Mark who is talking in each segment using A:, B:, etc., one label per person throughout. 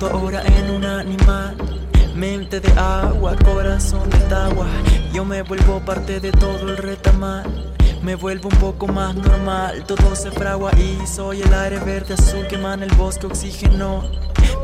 A: convertido ahora en un animal. Mente de agua, corazón de agua. Yo me vuelvo parte de todo el retamal. Me vuelvo un poco más normal, todo se fragua y soy el aire verde azul que emana el bosque oxígeno.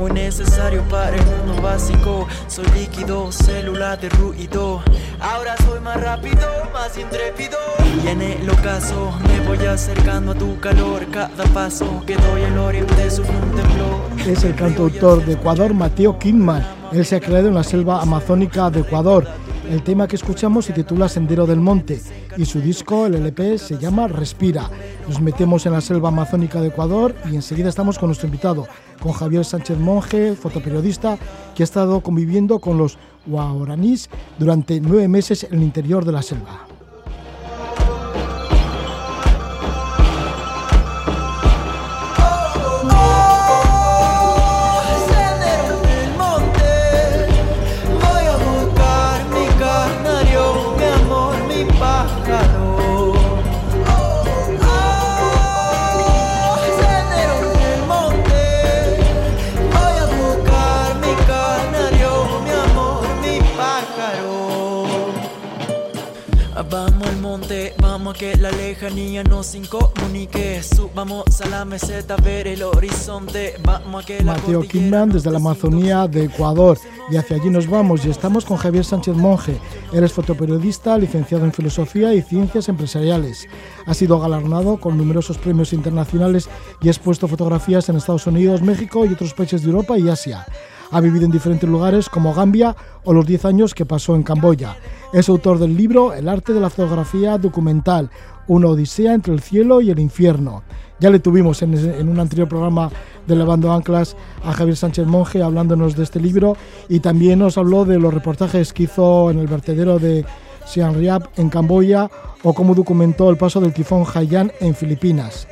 A: Muy necesario para el mundo básico. Soy líquido, célula de ruido. Ahora soy más rápido, más intrépido. Y el ocaso me voy acercando a tu calor. Cada paso que doy el oriente es un temblor.
B: Es el cantautor de Ecuador, Mateo Kingman. Él se ha creado en la selva amazónica de Ecuador el tema que escuchamos se titula Sendero del Monte y su disco, el LP, se llama Respira. Nos metemos en la selva amazónica de Ecuador y enseguida estamos con nuestro invitado, con Javier Sánchez Monge, fotoperiodista, que ha estado conviviendo con los guaraníes durante nueve meses en el interior de la selva.
A: Que la lejanía nos incomunique. Subamos a la meseta a ver el horizonte. Vamos a que
B: Mateo Kimbrand desde la Amazonía de Ecuador. Y hacia allí nos vamos y estamos con Javier Sánchez Monge. Eres fotoperiodista, licenciado en Filosofía y Ciencias Empresariales. Ha sido galardonado con numerosos premios internacionales y ha expuesto fotografías en Estados Unidos, México y otros países de Europa y Asia. Ha vivido en diferentes lugares como Gambia o los 10 años que pasó en Camboya. Es autor del libro El arte de la fotografía documental, una odisea entre el cielo y el infierno. Ya le tuvimos en, un anterior programa de Levando Anclas a Javier Sánchez Monge hablándonos de este libro y también nos habló de los reportajes que hizo en el vertedero de Siem Reap en Camboya o cómo documentó el paso del tifón Haiyan en Filipinas.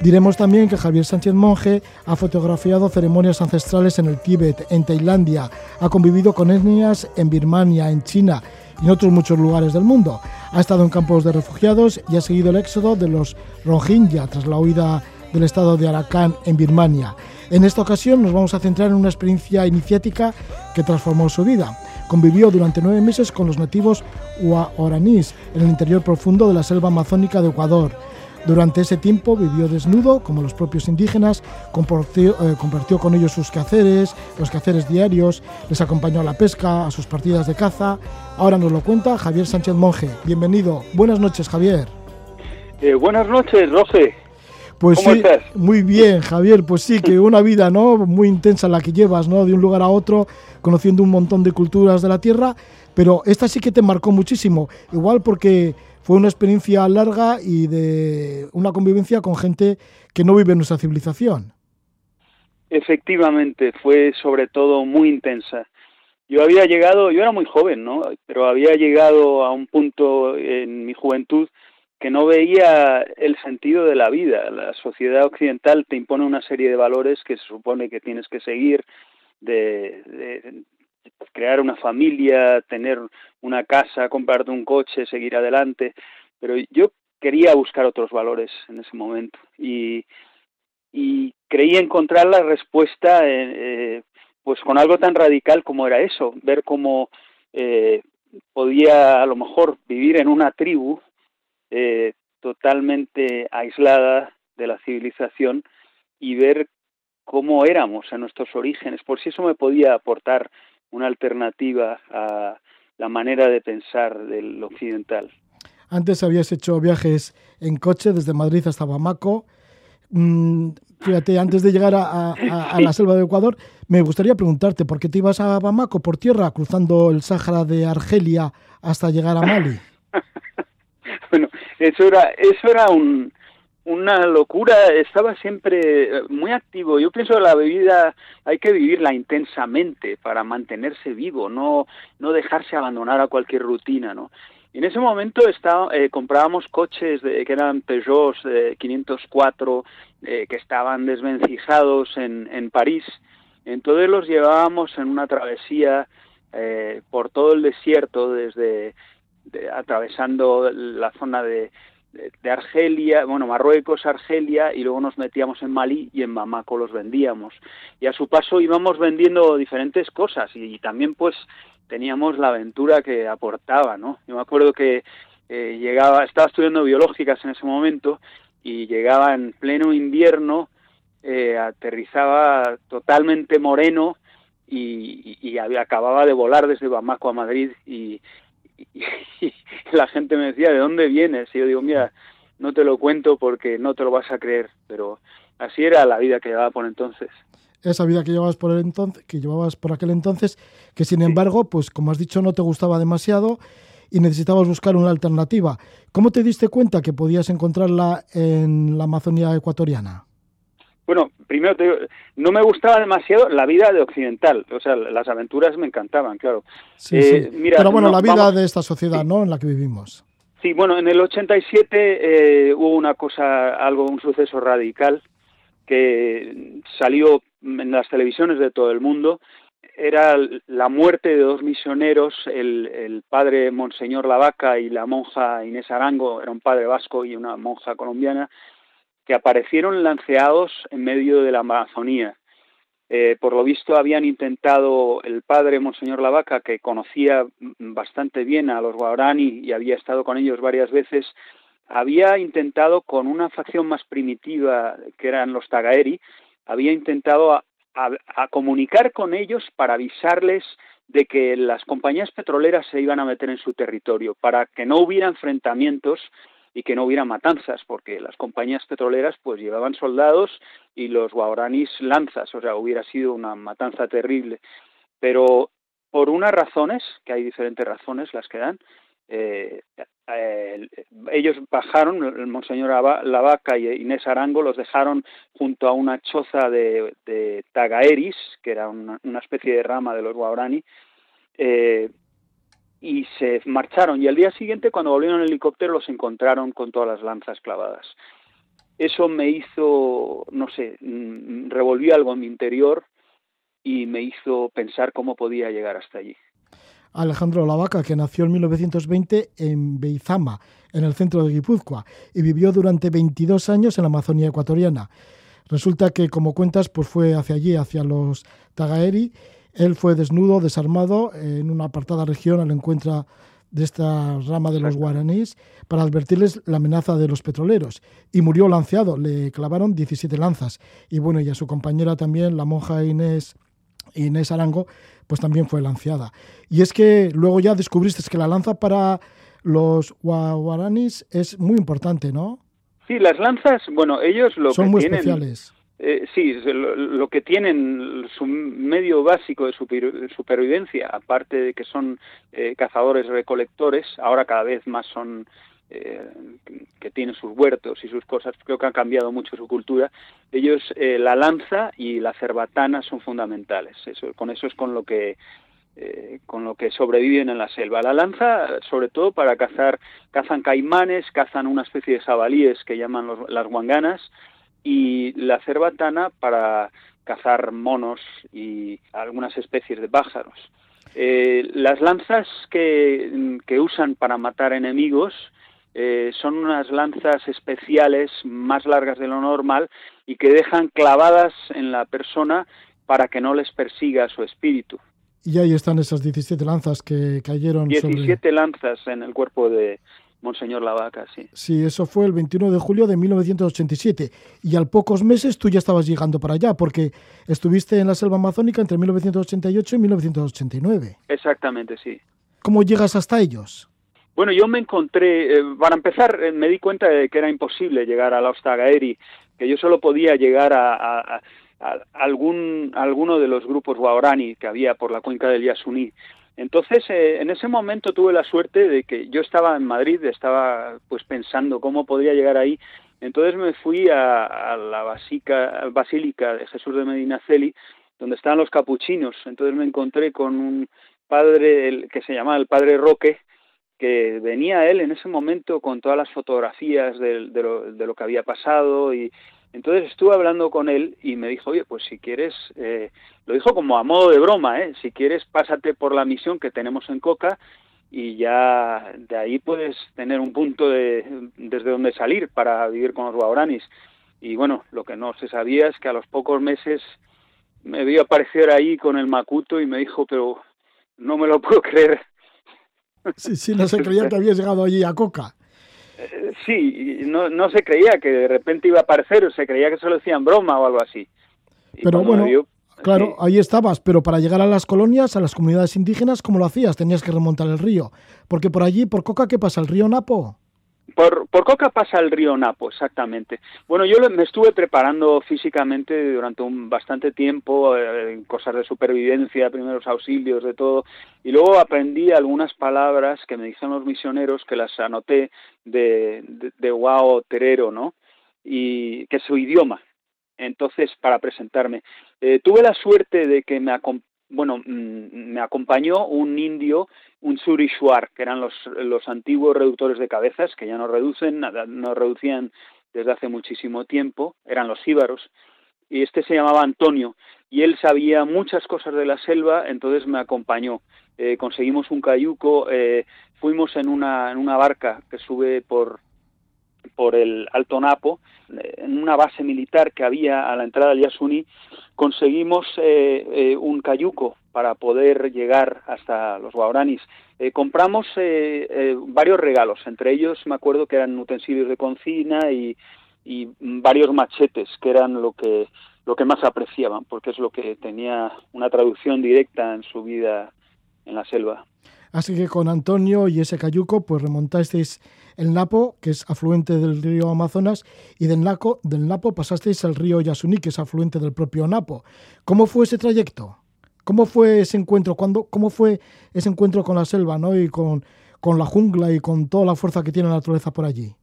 B: Diremos también que Javier Sánchez Monge ha fotografiado ceremonias ancestrales en el Tíbet, en Tailandia, ha convivido con etnias en Birmania, en China y en otros muchos lugares del mundo. Ha estado en campos de refugiados y ha seguido el éxodo de los Rohingya tras la huida del estado de Arakan en Birmania. En esta ocasión nos vamos a centrar en una experiencia iniciática que transformó su vida. Convivió durante nueve meses con los nativos Huaoranís en el interior profundo de la selva amazónica de Ecuador durante ese tiempo vivió desnudo, como los propios indígenas, compartió, eh, compartió, con ellos sus quehaceres, los quehaceres diarios, les acompañó a la pesca, a sus partidas de caza. Ahora nos lo cuenta Javier Sánchez Monje. Bienvenido. Buenas noches, Javier.
C: Eh, buenas noches, Roge.
B: Pues sí, muy bien, Javier. Pues sí, que una vida, ¿no? Muy intensa la que llevas, ¿no? De un lugar a otro, conociendo un montón de culturas de la tierra, pero esta sí que te marcó muchísimo. Igual porque fue una experiencia larga y de una convivencia con gente que no vive en nuestra civilización.
C: Efectivamente, fue sobre todo muy intensa. Yo había llegado, yo era muy joven, ¿no? Pero había llegado a un punto en mi juventud que no veía el sentido de la vida. La sociedad occidental te impone una serie de valores que se supone que tienes que seguir, de, crear una familia, tener una casa, comprarte un coche, seguir adelante, pero yo quería buscar otros valores en ese momento y, y creí encontrar la respuesta eh, pues con algo tan radical como era eso, ver cómo eh, podía a lo mejor vivir en una tribu eh, totalmente aislada de la civilización y ver cómo éramos a nuestros orígenes, por si eso me podía aportar una alternativa a la manera de pensar del occidental.
B: Antes habías hecho viajes en coche desde Madrid hasta Bamako. Mm, fíjate, antes de llegar a, la selva de Ecuador, me gustaría preguntarte, ¿por qué te ibas a Bamako por tierra, cruzando el Sáhara de Argelia hasta llegar a Mali?
C: bueno, eso era, eso era un, una locura, estaba siempre eh, muy activo. Yo pienso que la vida hay que vivirla intensamente para mantenerse vivo, no, no dejarse abandonar a cualquier rutina, ¿no? en ese momento está, eh, comprábamos coches de, que eran Peugeot 504 eh, que estaban desvencijados en, en París. Entonces los llevábamos en una travesía por todo el desierto, desde atravesando la zona de de Argelia, bueno, Marruecos, Argelia, y luego nos metíamos en Malí y en Bamako los vendíamos. Y a su paso íbamos vendiendo diferentes cosas y, también pues teníamos la aventura que aportaba, ¿no? Yo me acuerdo que eh, llegaba, estaba estudiando biológicas en ese momento y llegaba en pleno invierno, eh, aterrizaba totalmente moreno y, y, acababa de volar desde Bamako a Madrid y, y, la gente me decía, ¿de dónde vienes? Y yo digo, mira, no te lo cuento porque no te lo vas a creer, pero así era la vida que llevaba por entonces.
B: Esa vida que llevabas por el entonces, que llevabas por aquel entonces, que sin embargo, pues como has dicho, no te gustaba demasiado y necesitabas buscar una alternativa. ¿Cómo te diste cuenta que podías encontrarla en la Amazonía ecuatoriana?
C: Bueno, primero te digo, no me gustaba demasiado la vida de occidental, o sea, las aventuras me encantaban, claro.
B: Sí, eh, Mira, Pero bueno, la vida de esta sociedad, ¿no? En la que vivimos.
C: Sí, bueno, en el 87 eh, hubo una cosa, algo, un suceso radical que salió en las televisiones de todo el mundo. Era la muerte de dos misioneros, el, el padre Monseñor Lavaca y la monja Inés Arango, era un padre vasco y una monja colombiana, que aparecieron lanceados en medio de la Amazonía. Eh, por lo visto habían intentado el padre Monseñor Lavaca, que conocía bastante bien a los guaraní y había estado con ellos varias veces, había intentado con una facción más primitiva que eran los Tagaeri, había intentado a, a comunicar con ellos para avisarles de que las compañías petroleras se iban a meter en su territorio, para que no hubiera enfrentamientos y que no hubiera matanzas, porque las compañías petroleras pues llevaban soldados y los guaraníes lanzas, o sea, hubiera sido una matanza terrible. Pero por unas razones, que hay diferentes razones las que dan, eh, ellos bajaron, el Monseñor Lavaca y Inés Arango los dejaron junto a una choza de, de Tagaeris, que era una, especie de rama de los guaraní, eh, y se marcharon. Y al día siguiente, cuando volvieron en helicóptero, los encontraron con todas las lanzas clavadas. Eso me hizo, no sé, mm, revolvió algo en mi interior y me hizo pensar cómo podía llegar hasta allí.
B: Alejandro Lavaca, que nació en 1920 en Beizama, en el centro de Guipúzcoa, y vivió durante 22 años en la Amazonía ecuatoriana. Resulta que, como cuentas, pues fue hacia allí, hacia los Tagaeri, él fue desnudo, desarmado, en una apartada región al encuentro de esta rama de los guaraníes para advertirles la amenaza de los petroleros y murió lanceado, le clavaron 17 lanzas y bueno, y a su compañera también, la monja Inés Inés Arango, pues también fue lanceada. Y es que luego ya descubriste que la lanza para los guaraníes es muy importante, ¿no?
C: Sí, las lanzas, bueno, ellos lo
B: Son muy especiales
C: eh, sí, lo, que tienen su medio básico de supervivencia, aparte de que son eh, cazadores recolectores, ahora cada vez más son eh, que tienen sus huertos y sus cosas, creo que ha cambiado mucho su cultura. Ellos, eh, la lanza y la cerbatana son fundamentales. Eso, con eso es con lo que con lo que sobreviven en la selva. La lanza, sobre todo para cazar, cazan caimanes, cazan una especie de jabalíes que llaman las guanganas, y la cerbatana para cazar monos y algunas especies de pájaros. Eh, las lanzas que, que, usan para matar enemigos eh, son unas lanzas especiales más largas de lo normal y que dejan clavadas en la persona para que no les persiga su espíritu.
B: Y ahí están esas 17 lanzas que cayeron
C: 17 lanzas en el cuerpo de, Monseñor Lavaca, sí.
B: Sí, eso fue el 21 de julio de 1987. Y al pocos meses tú ya estabas llegando para allá, porque estuviste en la selva amazónica entre 1988 y 1989.
C: Exactamente, sí.
B: ¿Cómo llegas hasta ellos?
C: Bueno, yo me encontré, eh, para empezar, eh, me di cuenta de que era imposible llegar a la Ostagaeri, que yo solo podía llegar a, algún, alguno de los grupos guarani que había por la cuenca del Yasuní. Entonces, eh, en ese momento tuve la suerte de que yo estaba en Madrid, estaba pues pensando cómo podría llegar ahí. Entonces me fui a, la basílica de Jesús de Medinaceli, donde estaban los capuchinos. Entonces me encontré con un padre que se llamaba el padre Roque, que venía él en ese momento con todas las fotografías de, lo, de lo que había pasado y, entonces estuve hablando con él y me dijo, oye, pues si quieres, eh, lo dijo como a modo de broma, ¿eh? si quieres pásate por la misión que tenemos en Coca y ya de ahí puedes tener un punto de, desde donde salir para vivir con los guaranis. Y bueno, lo que no se sabía es que a los pocos meses me vio aparecer ahí con el Macuto y me dijo, pero no me lo puedo creer.
B: Sí, sí, no se creía que habías llegado allí a Coca.
C: Eh, sí, no, no se creía que de repente iba a aparecer, se creía que se lo decían broma o algo así.
B: pero bueno, claro, ahí estabas, pero para llegar a las colonias, a las comunidades indígenas, ¿cómo lo hacías? Tenías que remontar el río. Porque por allí, por Coca, ¿qué pasa? ¿El río Napo?
C: Por, por Coca pasa el río Napo, exactamente. Bueno, yo me estuve preparando físicamente durante un bastante tiempo, eh, cosas de supervivencia, primeros auxilios, de todo, y luego aprendí algunas palabras que me dijeron los misioneros, que las anoté de, de, de Terero, ¿no? Y que su idioma. Entonces, para presentarme, eh, tuve la suerte de que me, bueno, mm, me acompañó un indio, un surishuar, que eran los, los antiguos reductores de cabezas, que ya no reducen, no reducían desde hace muchísimo tiempo, eran los íbaros, y este se llamaba Antonio, y él sabía muchas cosas de la selva, entonces me acompañó. Eh, conseguimos un cayuco, eh, fuimos en una, en una barca que sube por, por el Alto Napo, eh, en una base militar que había a la entrada del Yasuni, conseguimos eh, eh, un cayuco para poder llegar hasta los guaranis. compramos varios regalos, entre ellos me acuerdo que eran utensilios de cocina y, y varios machetes, que eran lo que, lo que más apreciaban, porque es lo que tenía una traducción directa en su vida en la selva.
B: Así que con Antonio y ese cayuco, pues remontasteis el Napo, que es afluente del río Amazonas, y del, del Napo pasasteis al río Yasuní, que es afluente del propio Napo. ¿Cómo fue ese trayecto? ¿Cómo fue ese encuentro? ¿Cuándo, ¿Cómo fue ese encuentro con la selva ¿no? y con, con la jungla y con toda la fuerza que tiene la naturaleza por allí?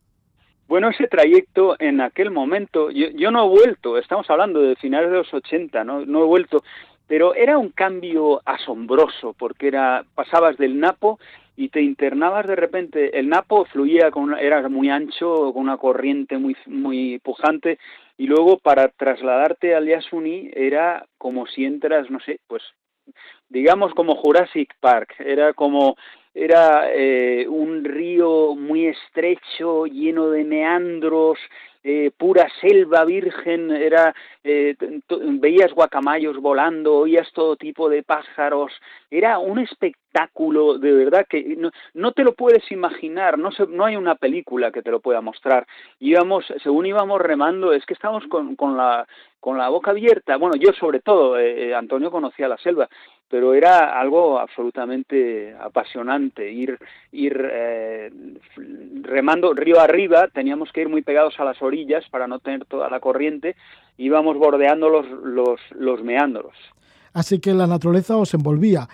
C: Bueno, ese trayecto en aquel momento, yo, yo, no he vuelto, estamos hablando de finales de los 80, no, no he vuelto, pero era un cambio asombroso porque era pasabas del Napo y te internabas de repente. El Napo fluía con era muy ancho con una corriente muy muy pujante y luego para trasladarte al Yasuni era como si entras no sé pues digamos como Jurassic Park. Era como era eh, un río muy estrecho lleno de meandros eh, pura selva virgen, era eh, veías guacamayos volando, oías todo tipo de pájaros, era un espectáculo de verdad que no, no te lo puedes imaginar, no, no hay una película que te lo pueda mostrar. Íbamos, según íbamos remando, es que estábamos con, con la con la boca abierta, bueno, yo sobre todo, eh, eh Antonio conocía la selva, pero era algo absolutamente apasionante ir ir eh, remando río arriba. Teníamos que ir muy pegados a las orillas para no tener toda la corriente. Íbamos bordeando los los, los meandros.
B: Así que la naturaleza os envolvía.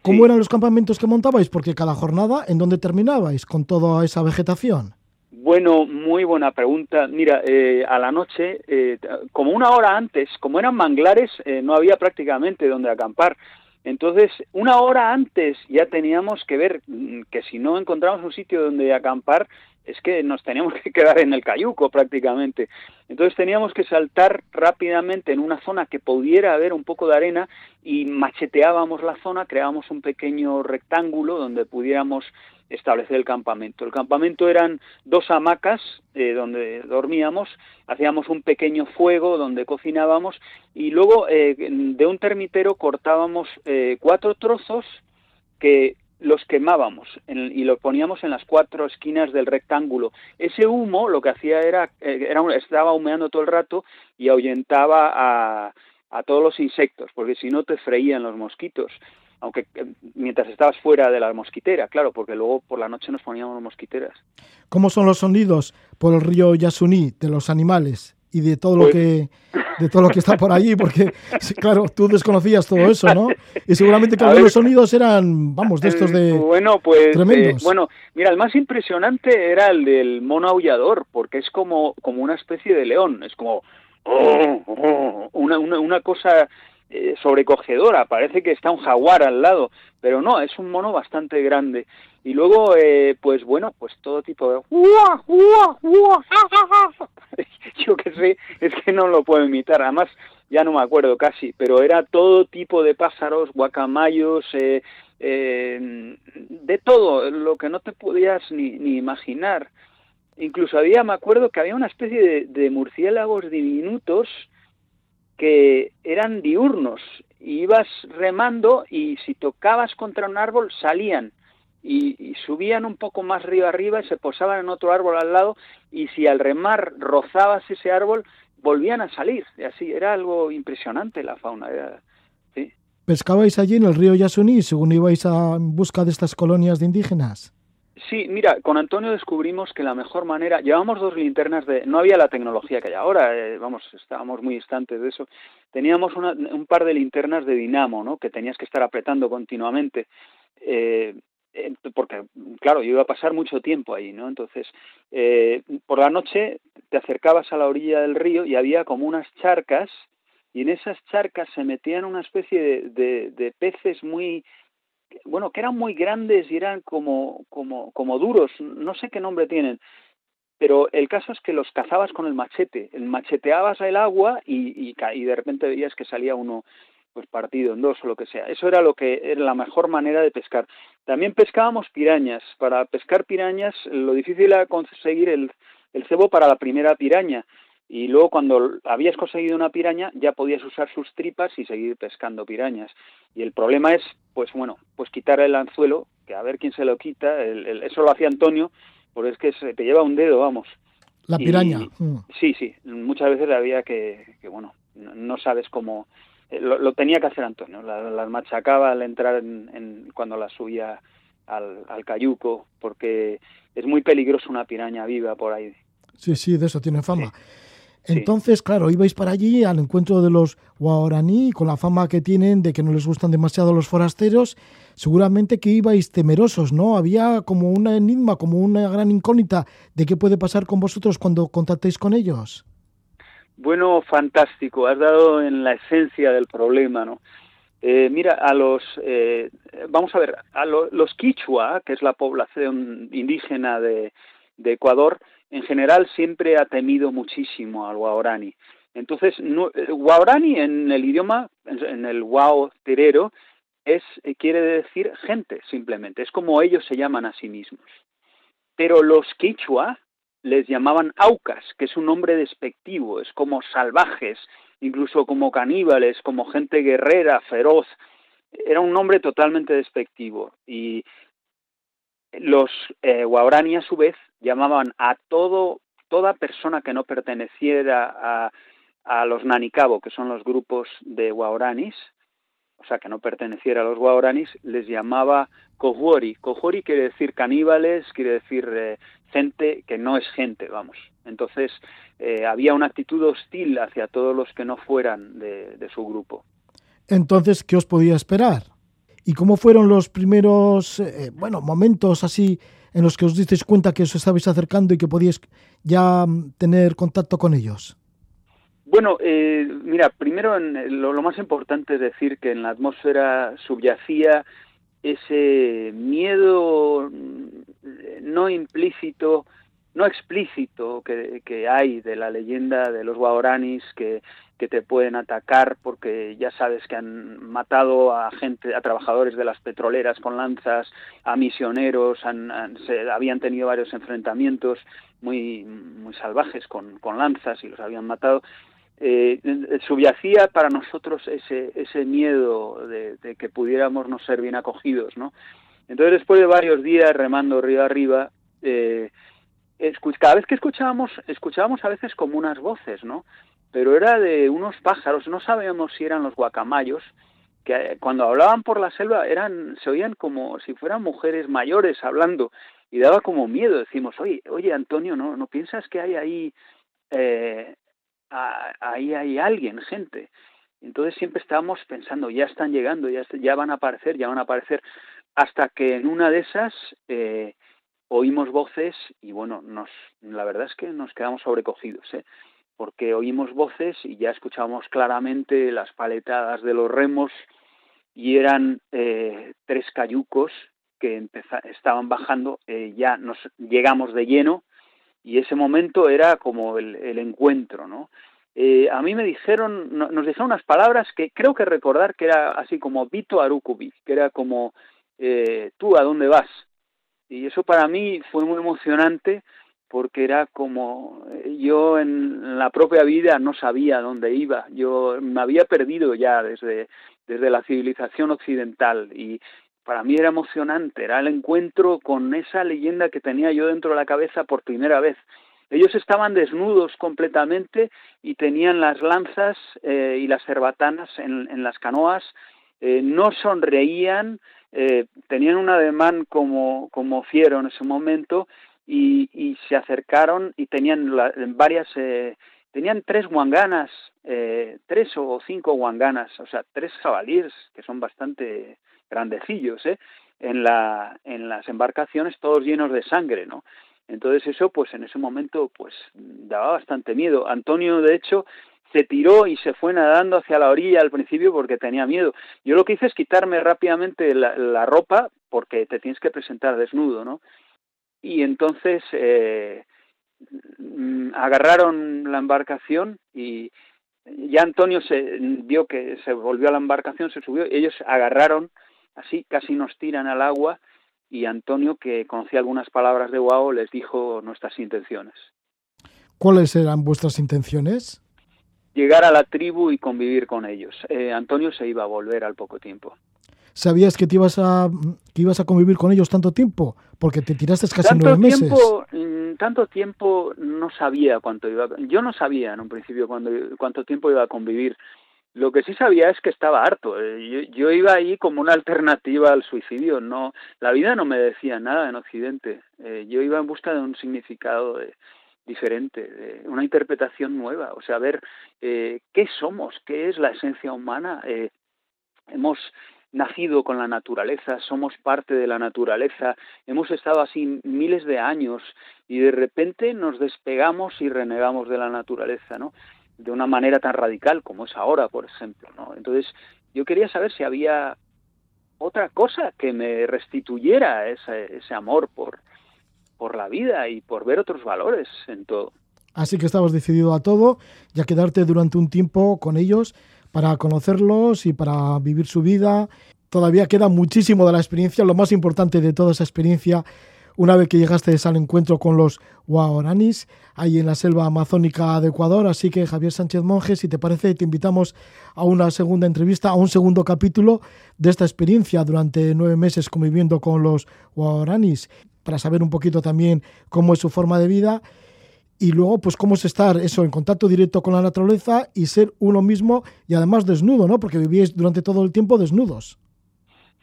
B: ¿Cómo eran los campamentos que montabais? Porque cada jornada, ¿en dónde terminabais con toda esa vegetación?
C: Bueno, muy buena pregunta. Mira, eh, a la noche, eh, como una hora antes, como eran manglares, eh, no había prácticamente donde acampar. Entonces, una hora antes ya teníamos que ver mm, que si no encontramos un sitio donde acampar, es que nos teníamos que quedar en el cayuco prácticamente. Entonces teníamos que saltar rápidamente en una zona que pudiera haber un poco de arena y macheteábamos la zona, creábamos un pequeño rectángulo donde pudiéramos establecer el campamento. El campamento eran dos hamacas eh, donde dormíamos, hacíamos un pequeño fuego donde cocinábamos y luego eh, de un termitero cortábamos eh, cuatro trozos que los quemábamos y los poníamos en las cuatro esquinas del rectángulo. Ese humo lo que hacía era, era estaba humeando todo el rato y ahuyentaba a, a todos los insectos, porque si no te freían los mosquitos aunque eh, mientras estabas fuera de la mosquitera, claro, porque luego por la noche nos poníamos mosquiteras.
B: ¿Cómo son los sonidos por el río Yasuní de los animales y de todo lo pues que de todo lo que está por allí? Porque claro, tú desconocías todo eso, ¿no? Y seguramente que algunos sonidos eran, vamos, de estos de
C: bueno, pues eh, bueno, mira, el más impresionante era el del mono aullador, porque es como como una especie de león, es como oh, oh, una, una, una cosa eh, sobrecogedora, parece que está un jaguar al lado, pero no, es un mono bastante grande. Y luego, eh, pues bueno, pues todo tipo de... Yo qué sé, es que no lo puedo imitar, además ya no me acuerdo casi, pero era todo tipo de pájaros, guacamayos, eh, eh, de todo, lo que no te podías ni, ni imaginar. Incluso había, me acuerdo que había una especie de, murciélagos diminutos que eran diurnos. Ibas remando y si tocabas contra un árbol salían y, subían un poco más arriba arriba y se posaban en otro árbol al lado y si al remar rozabas ese árbol volvían a salir. Así era algo impresionante la fauna.
B: ¿Pescabais allí en el río Yasuní según ibais a en busca de estas colonias de indígenas?
C: Sí, mira, con Antonio descubrimos que la mejor manera, llevamos dos linternas de, no había la tecnología que hay ahora, eh, vamos, estábamos muy distantes de eso, teníamos un par de linternas de dinamo, ¿no? Que tenías que estar apretando continuamente. Eh, porque claro, yo iba a pasar mucho tiempo ahí, ¿no? Entonces, eh, por la noche te acercabas a la orilla del río y había como unas charcas y en esas charcas se metían una especie de, peces muy, bueno, que eran muy grandes y eran como, como, como duros, no sé qué nombre tienen, pero el caso es que los cazabas con el machete, el macheteabas el agua y, y, y de repente veías que salía uno pues partido en dos o lo que sea. Eso era lo que era la mejor manera de pescar. También pescábamos pirañas. Para pescar pirañas lo difícil era conseguir el, el cebo para la primera piraña. Y luego cuando habías conseguido una piraña ya podías usar sus tripas y seguir pescando pirañas. Y el problema es, pues bueno, pues quitar el anzuelo, que a ver quién se lo quita. El, eso lo hacía Antonio, porque es que se te lleva un dedo, vamos.
B: La piraña. Mm.
C: sí, sí. Muchas veces había que, que bueno, no sabes cómo eh, lo, tenía que hacer Antonio, las, machacaba al entrar en, cuando las subía al, cayuco, porque es muy peligroso una piraña viva por ahí.
B: Sí, sí, de eso tiene fama. Entonces, claro, ibais para allí al encuentro de los guaraní, con la fama que tienen de que no les gustan demasiado los forasteros, seguramente que ibais temerosos, ¿no? Había como un enigma, como una gran incógnita de qué puede pasar con vosotros cuando contactéis con ellos.
C: Bueno, fantástico. Has dado en la esencia del problema, ¿no? Eh, mira, a los, eh, vamos a ver, a los quichua, que es la población indígena de, Ecuador, en general siempre ha temido muchísimo al guarani. Entonces, no, guarani en el idioma, en el guao terero, es, eh, quiere decir gente, simplemente. Es como ellos se llaman a sí mismos. Pero los quichua, les llamaban aucas, que es un nombre despectivo, es como salvajes, incluso como caníbales, como gente guerrera, feroz. Era un nombre totalmente despectivo. Y los eh, guaraní a su vez llamaban a todo, toda persona que no perteneciera a, a los nanicabo, que son los grupos de guaraníes, o sea, que no perteneciera a los guaraníes, les llamaba Kohori. Kohori quiere decir caníbales, quiere decir eh, gente que no es gente, vamos. Entonces, eh, había una actitud hostil hacia todos los que no fueran de, su grupo.
B: Entonces, ¿qué os podía esperar? ¿Y cómo fueron los primeros, eh, bueno, momentos así en los que os disteis cuenta que os estabais acercando y que podíais ya tener contacto con ellos?
C: Bueno, eh, mira, primero lo, lo, más importante es decir que en la atmósfera subyacía ese miedo mm, no implícito, no explícito que, hay de la leyenda de los guaranis que, que te pueden atacar porque ya sabes que han matado a gente, a trabajadores de las petroleras con lanzas, a misioneros, han, habían tenido varios enfrentamientos muy, muy salvajes con, con lanzas y los habían matado eh, subyacía para nosotros ese, ese miedo de, que pudiéramos no ser bien acogidos, ¿no? Entonces, después de varios días remando río arriba, eh, cada vez que escuchábamos, escuchábamos a veces como unas voces, ¿no? Pero era de unos pájaros, no sabíamos si eran los guacamayos, que eh, cuando hablaban por la selva eran, se oían como si fueran mujeres mayores hablando y daba como miedo. Decimos, oye, oye Antonio, ¿no, no piensas que hay ahí eh, ahí hay alguien, gente. Entonces siempre estábamos pensando, ya están llegando, ya, ya van a aparecer, ya van a aparecer, hasta que en una de esas eh, oímos voces y bueno, nos, la verdad es que nos quedamos sobrecogidos. Porque oímos voces y ya escuchábamos claramente las paletadas de los remos y eran eh, tres cayucos que estaban bajando, eh, ya nos llegamos de lleno y ese momento era como el, encuentro, ¿no? Eh, a mí me dijeron, nos dijeron unas palabras que creo que recordar que era así como Vito Arukubi, que era como eh, tú a dónde vas. Y eso para mí fue muy emocionante porque era como eh, yo en la propia vida no sabía dónde iba, yo me había perdido ya desde, desde la civilización occidental y para mí era emocionante, era el encuentro con esa leyenda que tenía yo dentro de la cabeza por primera vez. Ellos estaban desnudos completamente y tenían las lanzas eh, y las cerbatanas en, en las canoas, eh, no sonreían, tenían un ademán como, como fiero en ese momento y, y se acercaron y tenían varias, eh, tenían tres guanganas, eh, tres o cinco guanganas, o sea, tres jabalíes que son bastante grandecillos, ¿eh? En, la, en las embarcaciones todos llenos de sangre, ¿no? Entonces eso, pues en ese momento, pues daba bastante miedo. Antonio, de hecho, se tiró y se fue nadando hacia la orilla al principio porque tenía miedo. Yo lo que hice es quitarme rápidamente la, la ropa porque te tienes que presentar desnudo, ¿no? Y entonces eh, mm, agarraron la embarcación y ya Antonio se vio que se volvió a la embarcación, se subió, y ellos agarraron, así casi nos tiran al agua, y Antonio, que conocía algunas palabras de Guao, les dijo nuestras intenciones.
B: ¿Cuáles eran vuestras intenciones?
C: Llegar a la tribu y convivir con ellos. Eh, Antonio se iba a volver al poco tiempo.
B: ¿Sabías que te ibas a que ibas a convivir con ellos tanto tiempo? Porque te tiraste casi
C: tanto
B: nueve meses.
C: Tiempo, mm, tanto tiempo no sabía cuánto iba. Yo no sabía en un principio cuánto, cuánto tiempo iba a convivir. Lo que sí sabía es que estaba harto. Eh, yo, yo, iba ahí como una alternativa al suicidio. No, la vida no me decía nada en Occidente. Eh, yo iba en busca de un significado de, diferente, de una interpretación nueva. O sea, ver eh, qué somos, qué es la esencia humana. Eh, hemos nacido con la naturaleza, somos parte de la naturaleza, hemos estado así miles de años y de repente nos despegamos y renegamos de la naturaleza, ¿no? De una manera tan radical como es ahora, por ejemplo, ¿no? Entonces, yo quería saber si había otra cosa que me restituyera ese, amor por, por la vida y por ver otros valores en todo.
B: Así que estabas decidido a todo y a quedarte durante un tiempo con ellos para conocerlos y para vivir su vida. Todavía queda muchísimo de la experiencia, lo más importante de toda esa experiencia, una vez que llegaste al encuentro con los Guaranis, ahí en la selva amazónica de Ecuador. Así que Javier Sánchez Monge, si te parece, te invitamos a una segunda entrevista, a un segundo capítulo de esta experiencia durante nueve meses conviviendo con los Guaranis, para saber un poquito también cómo es su forma de vida y luego pues cómo es estar eso en contacto directo con la naturaleza y ser uno mismo y además desnudo, ¿no? Porque vivíais durante todo el tiempo desnudos.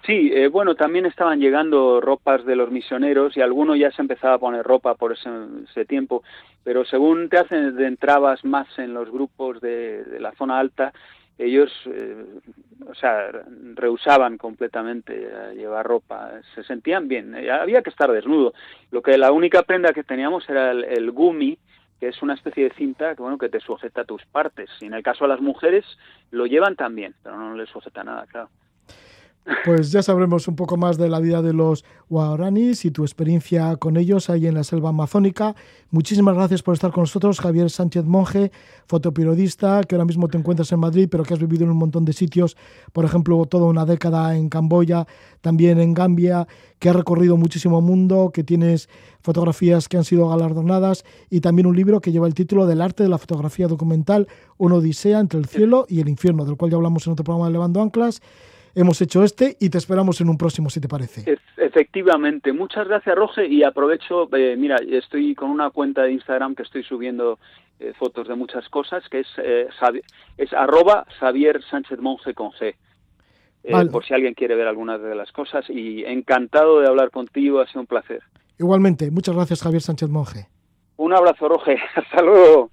C: Sí, eh, bueno, también estaban llegando ropas de los misioneros y alguno ya se empezaba a poner ropa por ese, tiempo, pero según te hacen entrabas más en los grupos de la zona alta, ellos, eh, o sea, rehusaban completamente llevar ropa, se sentían bien, había que estar desnudo. Lo que la única prenda que teníamos era el, el gumi, que es una especie de cinta que bueno que te sujeta tus partes. Y en el caso de las mujeres lo llevan también, pero no les sujeta nada, claro.
B: Pues ya sabremos un poco más de la vida de los guaraníes y tu experiencia con ellos ahí en la selva amazónica. Muchísimas gracias por estar con nosotros, Javier Sánchez Monje, fotoperiodista, que ahora mismo te encuentras en Madrid, pero que has vivido en un montón de sitios, por ejemplo, toda una década en Camboya, también en Gambia, que has recorrido muchísimo mundo, que tienes fotografías que han sido galardonadas y también un libro que lleva el título del arte de la fotografía documental, una odisea entre el cielo y el infierno, del cual ya hablamos en otro programa de Levando Anclas hemos hecho este y te esperamos en un próximo, si te parece.
C: Efectivamente. Muchas gracias, Roge, y aprovecho, eh, mira, estoy con una cuenta de Instagram que estoy subiendo eh, fotos de muchas cosas, que es, eh, es arroba Xavier Sánchez Monje con G. Vale. Por si alguien quiere ver algunas de las cosas. Y encantado de hablar contigo, ha sido un placer.
B: Igualmente, muchas gracias, Javier Sánchez Monje.
C: Un abrazo, Roge. Hasta luego.